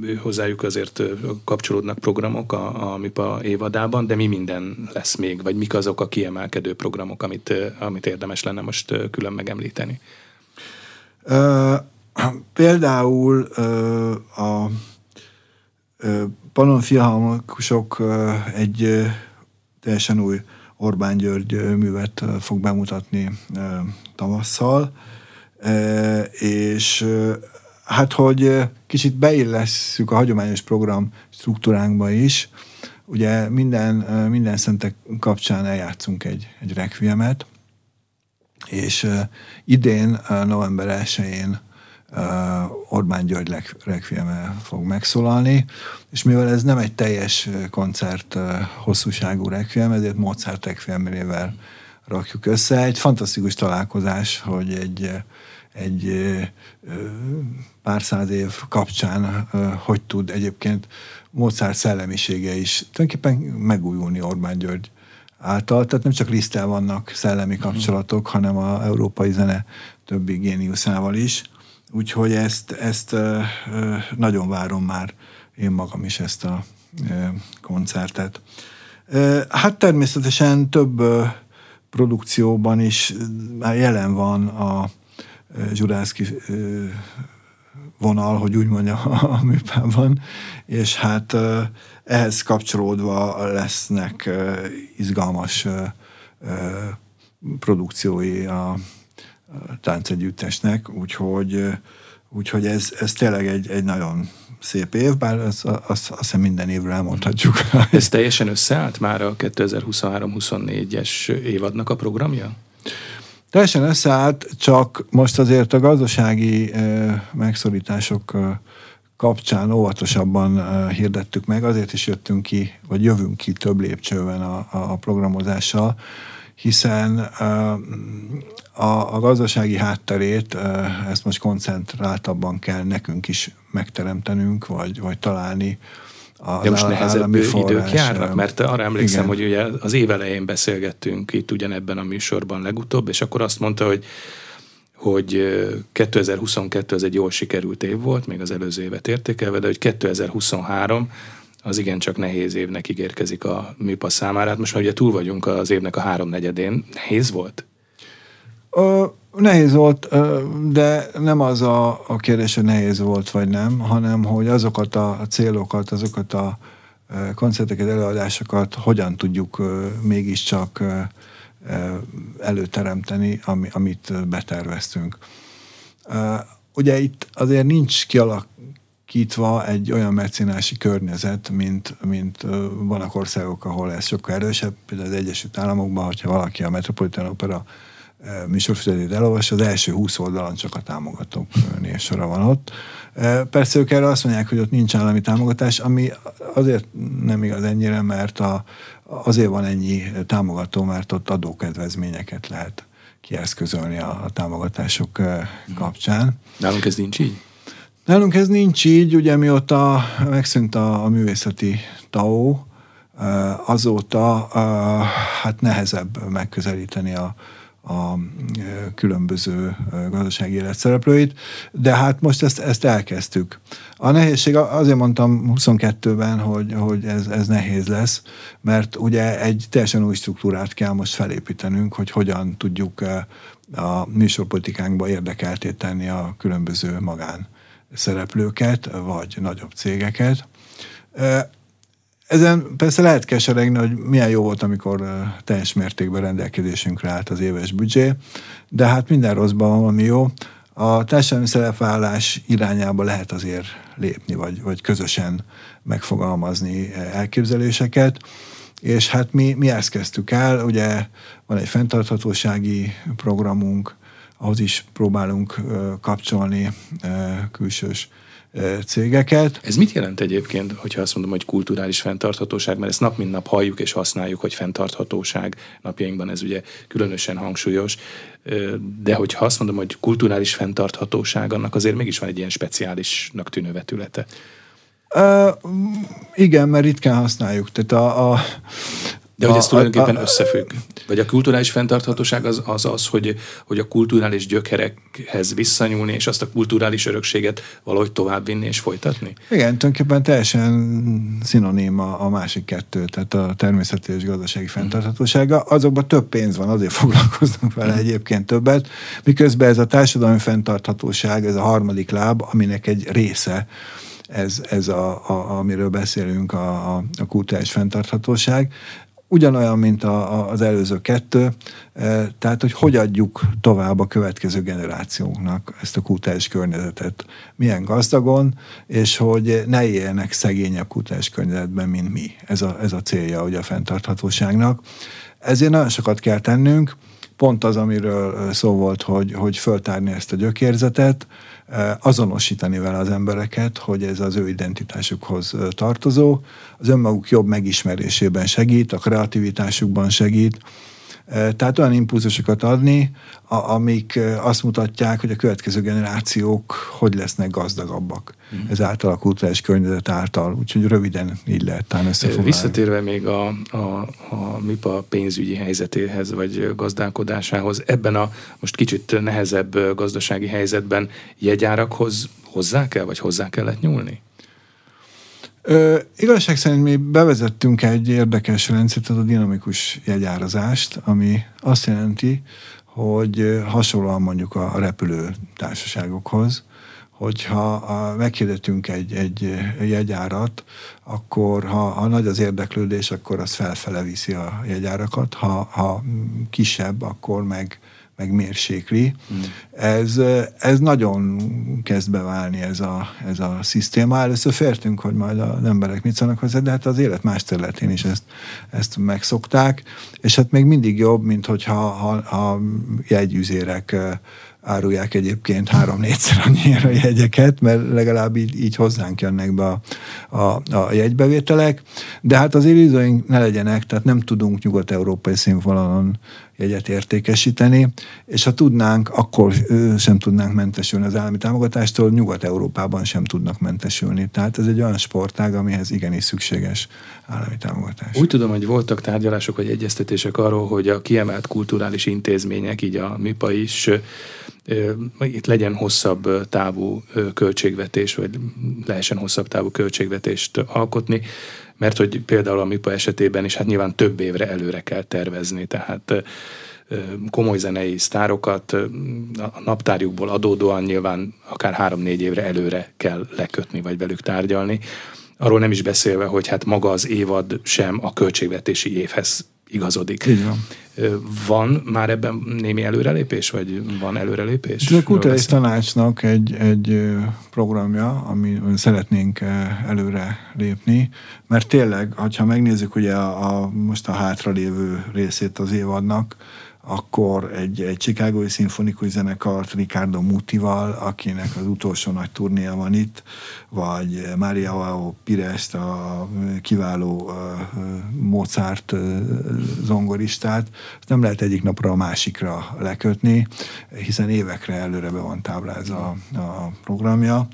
ő hozzájuk azért kapcsolódnak programok a, a MIPA évadában, de mi minden lesz még, vagy mik azok a kiemelkedő programok, amit, amit érdemes lenne most külön megemlíteni? Például a Panon Filharmonikusok egy teljesen új Orbán György művet fog bemutatni tavasszal, és hát, hogy kicsit beillesszük a hagyományos program struktúránkba is, ugye minden, minden szentek kapcsán eljátszunk egy, egy requiemet, és idén, november 1-én Orbán György requiem fog megszólalni, és mivel ez nem egy teljes koncert hosszúságú requiem, ezért Mozart requiemével rakjuk össze. Egy fantasztikus találkozás, hogy egy, egy pár száz év kapcsán hogy tud egyébként Mozart szellemisége is tulajdonképpen megújulni Orbán György által. Tehát nem csak Lisztel vannak szellemi kapcsolatok, hanem a európai zene többi géniuszával is. Úgyhogy ezt, ezt nagyon várom már én magam is ezt a koncertet. Hát természetesen több produkcióban is már jelen van a Zsurászki vonal, hogy úgy mondjam, (laughs) a műpában, és hát ehhez kapcsolódva lesznek izgalmas produkciói a táncegyüttesnek, úgyhogy, úgyhogy ez, ez tényleg egy, egy nagyon szép év, bár azt, azt, azt hiszem minden évre elmondhatjuk. (laughs) Ez teljesen összeállt már a 2023-24-es évadnak a programja? Teljesen összeállt, csak most azért a gazdasági megszorítások kapcsán óvatosabban hirdettük meg, azért is jöttünk ki, vagy jövünk ki több lépcsőben a, a programozással, hiszen a, a gazdasági hátterét, ezt most koncentráltabban kell nekünk is megteremtenünk, vagy, vagy találni. De most nehezebb idők járnak, mert arra emlékszem, igen. hogy ugye az év elején beszélgettünk itt ugyanebben a műsorban legutóbb, és akkor azt mondta, hogy hogy 2022 az egy jól sikerült év volt, még az előző évet értékelve, de hogy 2023 az igencsak nehéz évnek ígérkezik a műpa számára. Hát most már ugye túl vagyunk az évnek a háromnegyedén. Nehéz volt? Ö, nehéz volt, de nem az a, a kérdés, hogy nehéz volt vagy nem, hanem hogy azokat a célokat, azokat a koncerteket, előadásokat hogyan tudjuk mégiscsak előteremteni, ami, amit beterveztünk. Ugye itt azért nincs kialak, kialakítva egy olyan mecénási környezet, mint, mint vannak országok, ahol ez sokkal erősebb, például az Egyesült Államokban, hogyha valaki a Metropolitan Opera műsorfizetét elolvas, az első 20 oldalon csak a támogatók névsora van ott. Persze ők erre azt mondják, hogy ott nincs állami támogatás, ami azért nem igaz ennyire, mert a, azért van ennyi támogató, mert ott adókedvezményeket lehet kieszközölni a, a támogatások kapcsán. Nálunk ez nincs így? Nálunk ez nincs így, ugye mióta megszűnt a, a művészeti TAO, azóta hát nehezebb megközelíteni a, a különböző gazdasági életszereplőit, de hát most ezt, ezt elkezdtük. A nehézség, azért mondtam 22-ben, hogy, hogy ez, ez nehéz lesz, mert ugye egy teljesen új struktúrát kell most felépítenünk, hogy hogyan tudjuk a műsorpolitikánkba érdekelté tenni a különböző magán szereplőket, vagy nagyobb cégeket. Ezen persze lehet keseregni, hogy milyen jó volt, amikor teljes mértékben rendelkezésünkre állt az éves büdzsé, de hát minden rosszban van valami jó. A társadalmi szerepvállás irányába lehet azért lépni, vagy, vagy közösen megfogalmazni elképzeléseket, és hát mi, mi ezt kezdtük el, ugye van egy fenntarthatósági programunk, ahhoz is próbálunk kapcsolni külsős cégeket. Ez mit jelent egyébként, hogyha azt mondom, hogy kulturális fenntarthatóság, mert ezt nap mint nap halljuk és használjuk, hogy fenntarthatóság napjainkban ez ugye különösen hangsúlyos, de hogyha azt mondom, hogy kulturális fenntarthatóság, annak azért mégis van egy ilyen speciálisnak tűnő vetülete. Uh, igen, mert ritkán használjuk. Tehát a, a, de hogy ez tulajdonképpen a, a, összefügg. Vagy a kulturális fenntarthatóság az az, az hogy, hogy a kulturális gyökerekhez visszanyúlni, és azt a kulturális örökséget valahogy továbbvinni és folytatni? Igen, tulajdonképpen teljesen szinoním a, a másik kettő, tehát a természeti és gazdasági fenntarthatósága. Azokban több pénz van, azért foglalkoznak vele egyébként többet, miközben ez a társadalmi fenntarthatóság, ez a harmadik láb, aminek egy része ez, ez a, a, amiről beszélünk, a, a, a kulturális fenntarthatóság ugyanolyan, mint a, a, az előző kettő, e, tehát hogy hogy adjuk tovább a következő generációknak ezt a kultúrás környezetet, milyen gazdagon, és hogy ne éljenek szegényebb kultúrás környezetben, mint mi. Ez a, ez a célja ugye a fenntarthatóságnak. Ezért nagyon sokat kell tennünk, pont az, amiről szó volt, hogy, hogy föltárni ezt a gyökérzetet, azonosítani vele az embereket, hogy ez az ő identitásukhoz tartozó, az önmaguk jobb megismerésében segít, a kreativitásukban segít, tehát olyan impulzusokat adni, amik azt mutatják, hogy a következő generációk hogy lesznek gazdagabbak. Mm. Ezáltal a kulturális környezet által, úgyhogy röviden így lehet talán összefoglalni. Visszatérve még a, a, a MIPA pénzügyi helyzetéhez, vagy gazdálkodásához, ebben a most kicsit nehezebb gazdasági helyzetben jegyárakhoz hozzá kell, vagy hozzá kellett nyúlni? Ö, igazság szerint mi bevezettünk egy érdekes rendszert, az a dinamikus jegyárazást, ami azt jelenti, hogy hasonlóan mondjuk a repülő társaságokhoz, hogyha a, meghirdetünk egy, egy jegyárat, akkor ha, ha nagy az érdeklődés, akkor az felfele viszi a jegyárakat, ha, ha kisebb, akkor meg meg mérsékli. Hmm. Ez, ez nagyon kezd beválni ez a, ez a szisztéma. Először fértünk, hogy majd az emberek mit szólnak hozzá, de hát az élet más területén is ezt, ezt megszokták, és hát még mindig jobb, mint hogyha ha, ha jegyüzérek árulják egyébként három-négyszer annyira jegyeket, mert legalább így, így hozzánk jönnek be a, a, a jegybevételek. De hát az illúzióink ne legyenek, tehát nem tudunk nyugat-európai színvonalon jegyet értékesíteni, és ha tudnánk, akkor sem tudnánk mentesülni az állami támogatástól, Nyugat-Európában sem tudnak mentesülni. Tehát ez egy olyan sportág, amihez igenis szükséges állami támogatás. Úgy tudom, hogy voltak tárgyalások vagy egyeztetések arról, hogy a kiemelt kulturális intézmények, így a MIPA is, itt legyen hosszabb távú költségvetés, vagy lehessen hosszabb távú költségvetést alkotni, mert hogy például a MIPA esetében is hát nyilván több évre előre kell tervezni, tehát komoly zenei sztárokat a naptárjukból adódóan nyilván akár három-négy évre előre kell lekötni, vagy velük tárgyalni. Arról nem is beszélve, hogy hát maga az évad sem a költségvetési évhez igazodik. Így van. Van már ebben némi előrelépés, vagy van előrelépés? A Kulturális Tanácsnak egy, egy programja, ami szeretnénk előre lépni, mert tényleg, ha megnézzük ugye a, a most a hátralévő részét az évadnak, akkor egy, egy Chicagói szimfonikus zenekart Ricardo Mutival, akinek az utolsó nagy turnéja van itt, vagy Maria Joao Pires, a kiváló Mozart zongoristát, nem lehet egyik napra a másikra lekötni, hiszen évekre előre be van táblázva a programja.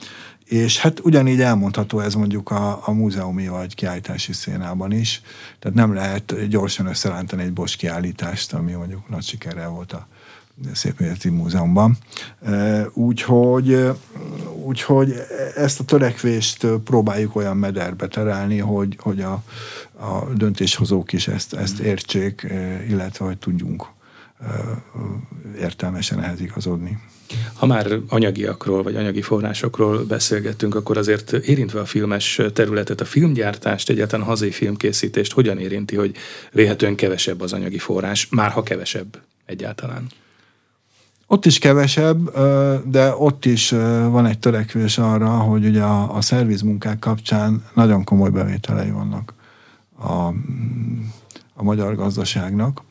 És hát ugyanígy elmondható ez mondjuk a, a múzeumi vagy kiállítási szénában is. Tehát nem lehet gyorsan összerántani egy Bosch kiállítást, ami mondjuk nagy sikerrel volt a Szépművészeti Múzeumban. Úgyhogy, úgyhogy ezt a törekvést próbáljuk olyan mederbe terelni, hogy, hogy a, a döntéshozók is ezt, ezt értsék, illetve hogy tudjunk értelmesen ehhez igazodni. Ha már anyagiakról vagy anyagi forrásokról beszélgettünk, akkor azért érintve a filmes területet, a filmgyártást, egyáltalán hazai filmkészítést hogyan érinti, hogy véhetően kevesebb az anyagi forrás, már ha kevesebb egyáltalán? Ott is kevesebb, de ott is van egy törekvés arra, hogy ugye a, a szervizmunkák kapcsán nagyon komoly bevételei vannak a, a magyar gazdaságnak.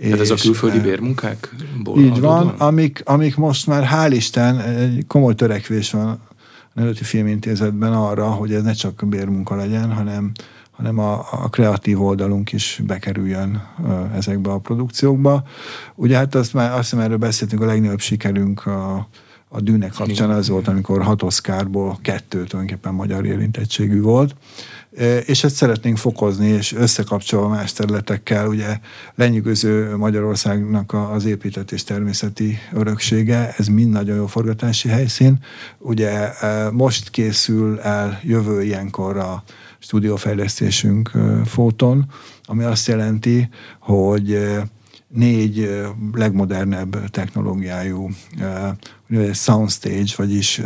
Tehát ez a külföldi bérmunkákból Így van, amik, amik most már hál' Isten egy komoly törekvés van Nemzeti Filmintézetben arra, hogy ez ne csak bérmunka legyen, hanem, hanem a, a kreatív oldalunk is bekerüljön ezekbe a produkciókba. Ugye hát azt már, azt hiszem erről beszéltünk, a legnagyobb sikerünk a, a dűnek kapcsán az volt, amikor hat Oscarból kettő tulajdonképpen magyar érintettségű volt, és ezt szeretnénk fokozni, és összekapcsolva más területekkel, ugye lenyűgöző Magyarországnak az építetés természeti öröksége, ez mind nagyon jó forgatási helyszín. Ugye most készül el jövő ilyenkor a stúdiófejlesztésünk Fóton, ami azt jelenti, hogy négy legmodernebb technológiájú soundstage, vagyis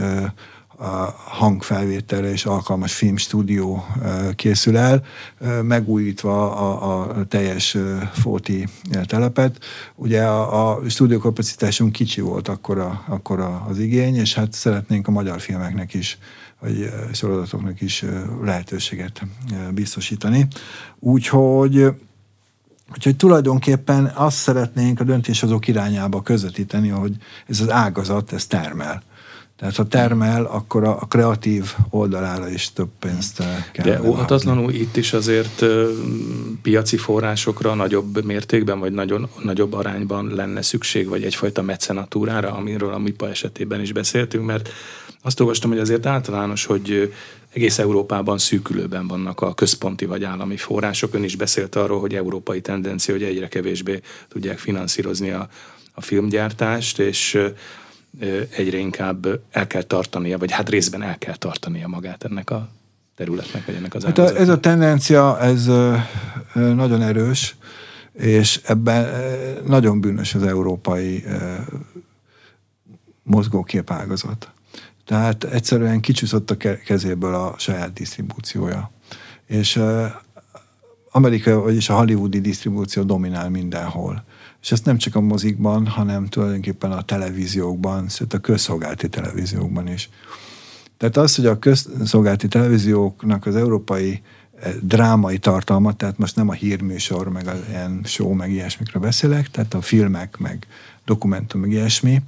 a hangfelvételre és alkalmas filmstúdió készül el, megújítva a, a teljes fóti telepet. Ugye a, a stúdiókapacitásunk kicsi volt akkor, a, az igény, és hát szeretnénk a magyar filmeknek is vagy sorozatoknak is lehetőséget biztosítani. Úgyhogy Úgyhogy tulajdonképpen azt szeretnénk a döntéshozók irányába közvetíteni, hogy ez az ágazat, ez termel. Tehát ha termel, akkor a, a kreatív oldalára is több pénzt eh, kell. De óhatatlanul itt is azért uh, piaci forrásokra nagyobb mértékben, vagy nagyon, nagyobb arányban lenne szükség, vagy egyfajta mecenatúrára, amiről a MIPA esetében is beszéltünk, mert azt olvastam, hogy azért általános, hogy egész Európában szűkülőben vannak a központi vagy állami források. Ön is beszélt arról, hogy európai tendencia, hogy egyre kevésbé tudják finanszírozni a, a filmgyártást, és egyre inkább el kell tartania, vagy hát részben el kell tartania magát ennek a területnek, vagy ennek az hát a, Ez a tendencia, ez nagyon erős, és ebben nagyon bűnös az európai mozgókép ágazat. Tehát egyszerűen kicsúszott a kezéből a saját disztribúciója. És Amerika, vagyis a hollywoodi disztribúció dominál mindenhol. És ezt nem csak a mozikban, hanem tulajdonképpen a televíziókban, sőt a közszolgálati televíziókban is. Tehát az, hogy a közszolgálati televízióknak az európai eh, drámai tartalmat, tehát most nem a hírműsor, meg a ilyen show, meg ilyesmikre beszélek, tehát a filmek, meg dokumentum, meg ilyesmi,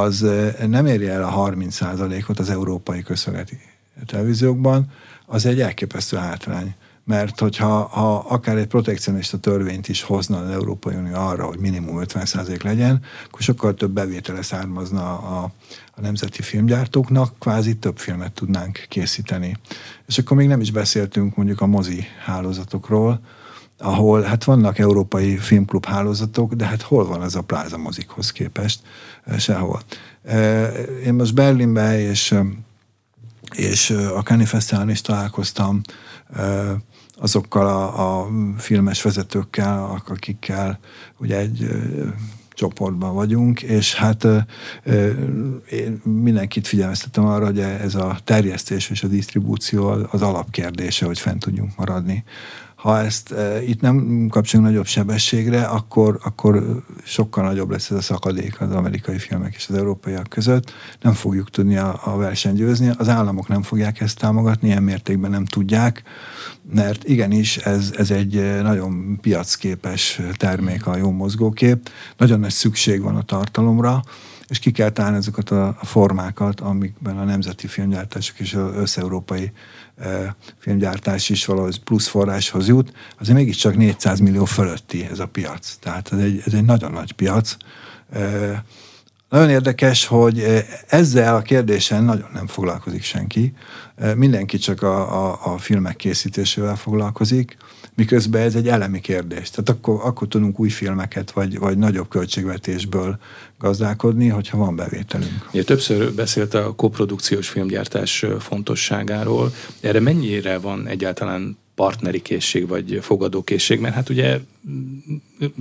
az nem éri el a 30%-ot az európai közszolgálati televíziókban, az egy elképesztő hátrány mert hogyha ha akár egy protekcionista törvényt is hozna az Európai Unió arra, hogy minimum 50% legyen, akkor sokkal több bevétele származna a, a nemzeti filmgyártóknak, kvázi több filmet tudnánk készíteni. És akkor még nem is beszéltünk mondjuk a mozi hálózatokról, ahol hát vannak európai filmklub hálózatok, de hát hol van ez a pláza mozikhoz képest? Sehol. Én most Berlinbe és és a Cannes Fesztiválon is találkoztam azokkal a, a filmes vezetőkkel, akikkel ugye egy csoportban vagyunk, és hát én mindenkit figyelmeztetem arra, hogy ez a terjesztés és a disztribúció az alapkérdése, hogy fent tudjunk maradni ha ezt e, itt nem kapcsolunk nagyobb sebességre, akkor, akkor sokkal nagyobb lesz ez a szakadék az amerikai filmek és az európaiak között. Nem fogjuk tudni a, a versenyt győzni. Az államok nem fogják ezt támogatni, ilyen mértékben nem tudják, mert igenis ez, ez egy nagyon piacképes termék a jó mozgókép. Nagyon nagy szükség van a tartalomra, és ki kell találni ezeket a formákat, amikben a nemzeti filmgyártások és az összeurópai filmgyártás is valahogy plusz forráshoz jut, azért mégiscsak 400 millió fölötti ez a piac. Tehát ez egy, ez egy nagyon nagy piac. Nagyon érdekes, hogy ezzel a kérdésen nagyon nem foglalkozik senki. Mindenki csak a, a, a filmek készítésével foglalkozik miközben ez egy elemi kérdés. Tehát akkor, akkor tudunk új filmeket, vagy, vagy nagyobb költségvetésből gazdálkodni, hogyha van bevételünk. Ja, többször beszélt a koprodukciós filmgyártás fontosságáról. Erre mennyire van egyáltalán partneri készség vagy fogadókészség, mert hát ugye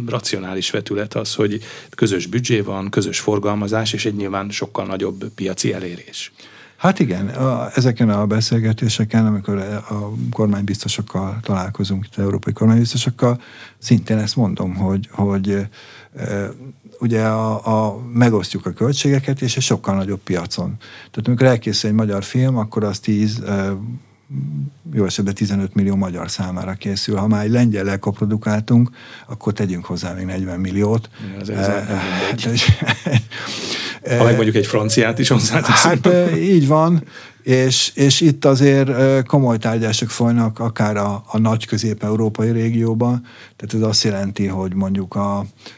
racionális vetület az, hogy közös büdzsé van, közös forgalmazás, és egy nyilván sokkal nagyobb piaci elérés. Hát igen, a, ezeken a beszélgetéseken, amikor a kormánybiztosokkal találkozunk, itt európai kormánybiztosokkal, szintén ezt mondom, hogy, hogy e, ugye a, a, megosztjuk a költségeket, és egy sokkal nagyobb piacon. Tehát amikor elkészül egy magyar film, akkor az 10 e, jó esetben 15 millió magyar számára készül. Ha már egy lengyel koprodukáltunk, akkor tegyünk hozzá még 40 milliót. Ja, ez, ez e, nem Ha meg mondjuk egy franciát is hozzá Hát így van, És, és itt azért komoly tárgyások folynak, akár a, a nagy közép-európai régióban, tehát ez azt jelenti, hogy mondjuk a,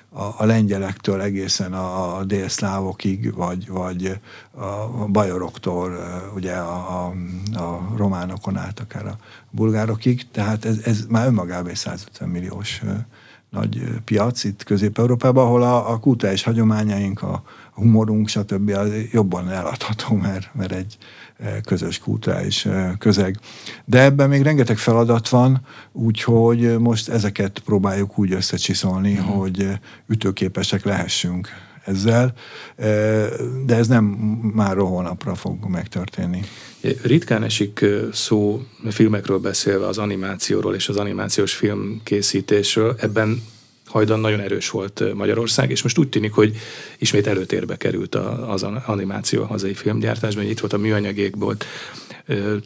a, a lengyelektől egészen a, a délszlávokig, vagy, vagy a bajoroktól, ugye a, a, a románokon át, akár a bulgárokig, tehát ez, ez már önmagában egy 150 milliós nagy piac itt Közép-Európában, ahol a, a kulturális hagyományaink, a humorunk, stb. Az jobban eladható, mert, mert egy közös kulturális közeg. De ebben még rengeteg feladat van, úgyhogy most ezeket próbáljuk úgy összecsiszolni, mm. hogy ütőképesek lehessünk ezzel, de ez nem már holnapra fog megtörténni. Ritkán esik szó filmekről beszélve az animációról és az animációs film készítésről. Ebben hajdan nagyon erős volt Magyarország, és most úgy tűnik, hogy ismét előtérbe került az animáció a hazai filmgyártásban. Itt volt a műanyagékból,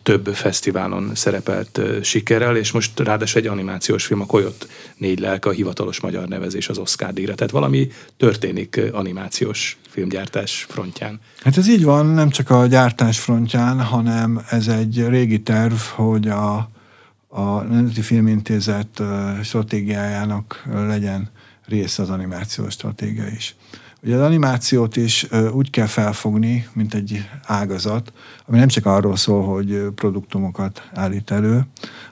több fesztiválon szerepelt sikerrel, és most ráadásul egy animációs film, a Koyot négy lelke, a hivatalos magyar nevezés az Oscar díjra. Tehát valami történik animációs filmgyártás frontján. Hát ez így van, nem csak a gyártás frontján, hanem ez egy régi terv, hogy a a Nemzeti Filmintézet stratégiájának legyen része az animációs stratégia is. Ugye az animációt is úgy kell felfogni, mint egy ágazat, ami nem csak arról szól, hogy produktumokat állít elő,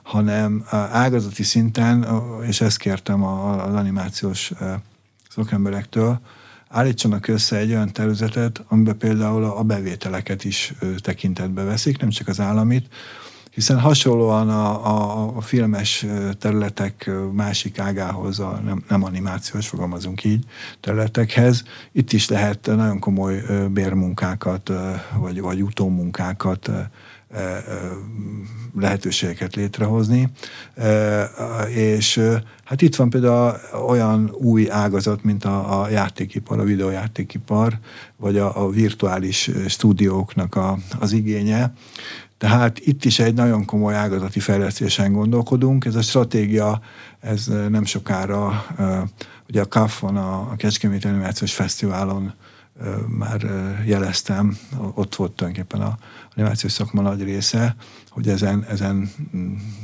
hanem ágazati szinten, és ezt kértem az animációs szakemberektől, állítsanak össze egy olyan területet, amiben például a bevételeket is tekintetbe veszik, nem csak az államit, hiszen hasonlóan a, a, a filmes területek másik ágához, a nem, nem animációs, fogalmazunk így, területekhez, itt is lehet nagyon komoly bérmunkákat, vagy, vagy utómunkákat lehetőségeket létrehozni. És hát itt van például olyan új ágazat, mint a, a játékipar, a videójátékipar, vagy a, a virtuális stúdióknak a, az igénye, tehát itt is egy nagyon komoly ágazati fejlesztésen gondolkodunk. Ez a stratégia, ez nem sokára, ugye a CAF-on, a Kecskemét Animációs Fesztiválon már jeleztem, ott volt tulajdonképpen a animációs szakma nagy része, hogy ezen, ezen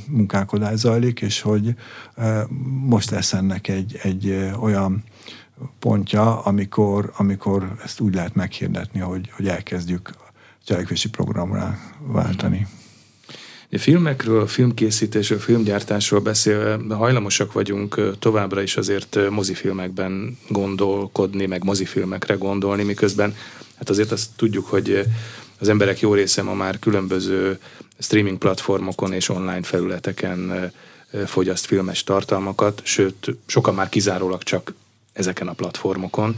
munkálkodás zajlik, és hogy most lesz ennek egy, egy olyan pontja, amikor, amikor ezt úgy lehet meghirdetni, hogy, hogy elkezdjük cselekvési programra váltani. A filmekről, filmkészítésről, filmgyártásról beszélve hajlamosak vagyunk továbbra is azért mozifilmekben gondolkodni, meg mozifilmekre gondolni, miközben hát azért azt tudjuk, hogy az emberek jó része ma már különböző streaming platformokon és online felületeken fogyaszt filmes tartalmakat, sőt, sokan már kizárólag csak ezeken a platformokon.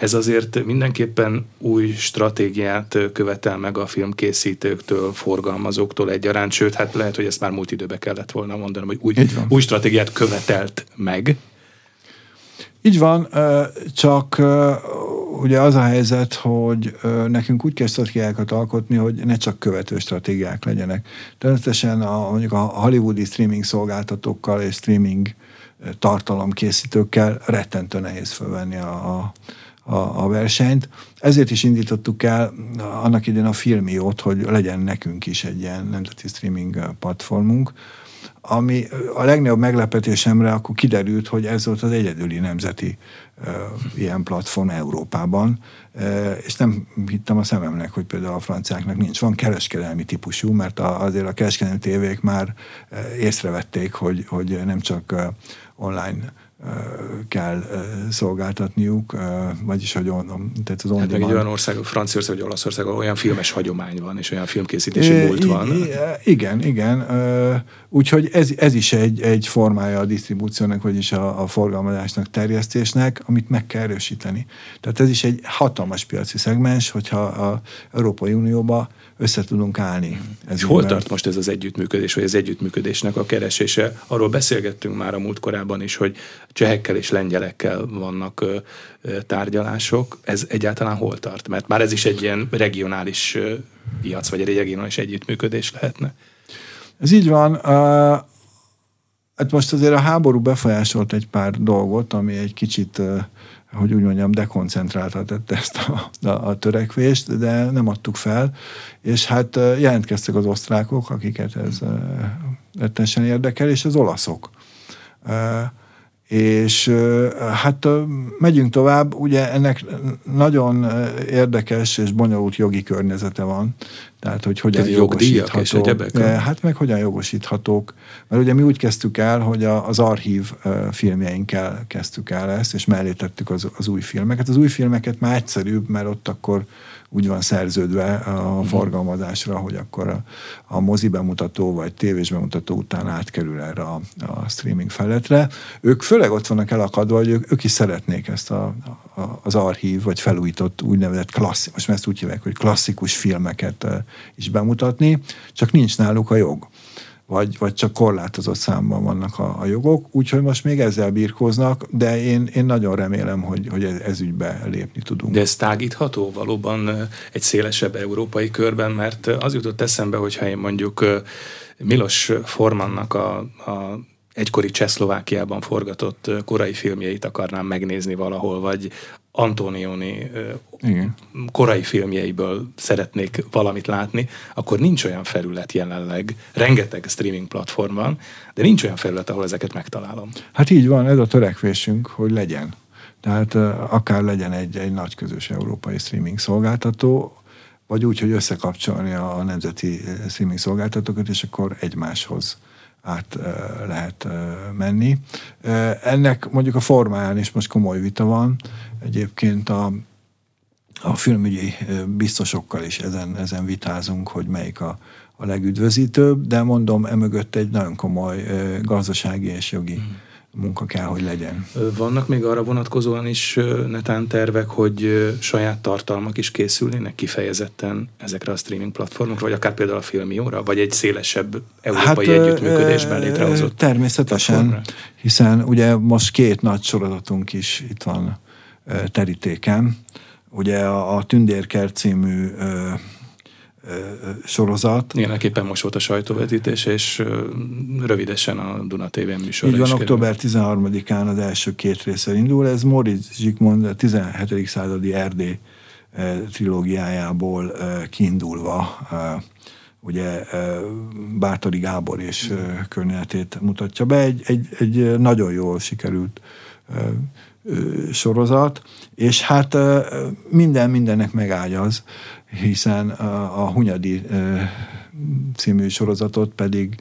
Ez azért mindenképpen új stratégiát követel meg a filmkészítőktől, forgalmazóktól egyaránt, sőt, hát lehet, hogy ezt már múlt időbe kellett volna mondanom, hogy új, új stratégiát követelt meg. Így van, csak ugye az a helyzet, hogy nekünk úgy kell stratégiákat alkotni, hogy ne csak követő stratégiák legyenek. Természetesen a, mondjuk a hollywoodi streaming szolgáltatókkal és streaming tartalomkészítőkkel rettentő nehéz fölvenni a, a a, a versenyt. Ezért is indítottuk el annak idén a Filmiót, hogy legyen nekünk is egy ilyen nemzeti streaming platformunk, ami a legnagyobb meglepetésemre akkor kiderült, hogy ez volt az egyedüli nemzeti uh, ilyen platform Európában, uh, és nem hittem a szememnek, hogy például a franciáknak nincs. Van kereskedelmi típusú, mert a, azért a kereskedelmi tévék már észrevették, hogy, hogy nem csak online kell szolgáltatniuk, vagyis hogy on, tehát az hát meg egy olyan ország, Franciaország vagy Olaszország, olyan filmes hagyomány van, és olyan filmkészítési múlt van. Igen, igen. Úgyhogy ez, ez is egy, egy formája a disztribúciónak, vagyis a, a forgalmazásnak, terjesztésnek, amit meg kell erősíteni. Tehát ez is egy hatalmas piaci szegmens, hogyha a Európai Unióba össze tudunk állni. Ez És hol tart most ez az együttműködés, vagy az együttműködésnek a keresése? Arról beszélgettünk már a múltkorában is, hogy csehekkel és lengyelekkel vannak tárgyalások. Ez egyáltalán hol tart? Mert már ez is egy ilyen regionális piac, vagy egy regionális együttműködés lehetne. Ez így van. Uh, Hát most azért a háború befolyásolt egy pár dolgot, ami egy kicsit, hogy úgy mondjam, dekoncentrálta tette ezt a, a, a törekvést, de nem adtuk fel, és hát jelentkeztek az osztrákok, akiket ez rettesen érdekel, és az olaszok. És hát megyünk tovább, ugye ennek nagyon érdekes és bonyolult jogi környezete van. Tehát, hogy hogyan Tehát jogosíthatók. Hát meg hogyan jogosíthatók. Mert ugye mi úgy kezdtük el, hogy a, az archív filmjeinkkel kezdtük el ezt, és mellé tettük az, az új filmeket. Az új filmeket már egyszerűbb, mert ott akkor úgy van szerződve a mhm. forgalmazásra, hogy akkor a, a mozi bemutató vagy tévés bemutató után átkerül erre a, a streaming feletre. Ők főleg ott vannak elakadva, hogy ők, ők is szeretnék ezt a, a, az archív, vagy felújított úgynevezett klasszikus, most ezt úgy hívják, hogy klasszikus filmeket is bemutatni, csak nincs náluk a jog vagy, vagy csak korlátozott számban vannak a, a jogok, úgyhogy most még ezzel birkóznak, de én, én nagyon remélem, hogy, hogy ez, ez ügybe lépni tudunk. De ez tágítható valóban egy szélesebb európai körben, mert az jutott eszembe, hogyha én mondjuk Milos Formannak a, a egykori Csehszlovákiában forgatott korai filmjeit akarnám megnézni valahol, vagy Antonioni Igen. korai filmjeiből szeretnék valamit látni, akkor nincs olyan felület jelenleg, rengeteg streaming platform van, de nincs olyan felület, ahol ezeket megtalálom. Hát így van, ez a törekvésünk, hogy legyen. Tehát akár legyen egy, egy nagy közös európai streaming szolgáltató, vagy úgy, hogy összekapcsolni a nemzeti streaming szolgáltatókat, és akkor egymáshoz át lehet menni. Ennek mondjuk a formáján is most komoly vita van. Egyébként a, a filmügyi biztosokkal is ezen, ezen vitázunk, hogy melyik a, a legüdvözítőbb, de mondom, emögött egy nagyon komoly gazdasági és jogi mm munka kell, hogy legyen. Vannak még arra vonatkozóan is netán tervek, hogy saját tartalmak is készülnének kifejezetten ezekre a streaming platformokra, vagy akár például a Filmióra, vagy egy szélesebb európai hát, együttműködésben létrehozott Természetesen, platformra? hiszen ugye most két nagy sorozatunk is itt van terítéken. Ugye a, a Tündérkert című sorozat. Ilyeneképpen most volt a sajtóvetítés, és rövidesen a Duna TV műsor. Így van, október 13-án az első két részre indul. Ez Moritz Zsigmond a 17. századi Erdély trilógiájából kiindulva ugye Bátori Gábor és környezetét mutatja be. Egy, egy, egy nagyon jól sikerült sorozat, és hát minden mindennek megágyaz, hiszen a, Hunyadi című sorozatot pedig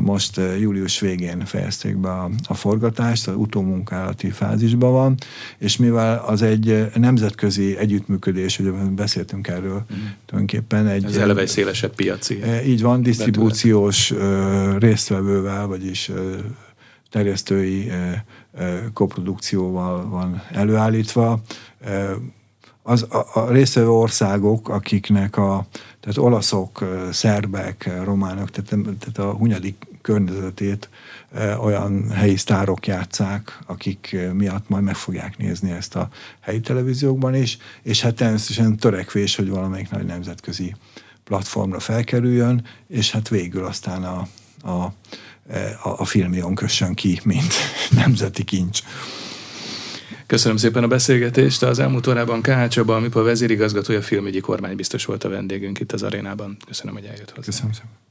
most július végén fejezték be a, a forgatást, az utómunkálati fázisban van, és mivel az egy nemzetközi együttműködés, ugye beszéltünk erről mm. tulajdonképpen egy... Ez eleve egy szélesebb piaci. Így van, disztribúciós résztvevővel, vagyis terjesztői koprodukcióval van előállítva. Az, a, a részvevő országok, akiknek a, tehát olaszok, szerbek, románok, tehát, tehát a hunyadik környezetét olyan helyi sztárok játszák, akik miatt majd meg fogják nézni ezt a helyi televíziókban is, és hát természetesen törekvés, hogy valamelyik nagy nemzetközi platformra felkerüljön, és hát végül aztán a, a a, a filmjon kössön ki, mint (laughs) nemzeti kincs. Köszönöm szépen a beszélgetést. Az elmúlt órában K. Csaba, a MIPA vezérigazgatója, filmügyi kormánybiztos volt a vendégünk itt az arénában. Köszönöm, hogy eljött hozzá. Köszönöm szépen.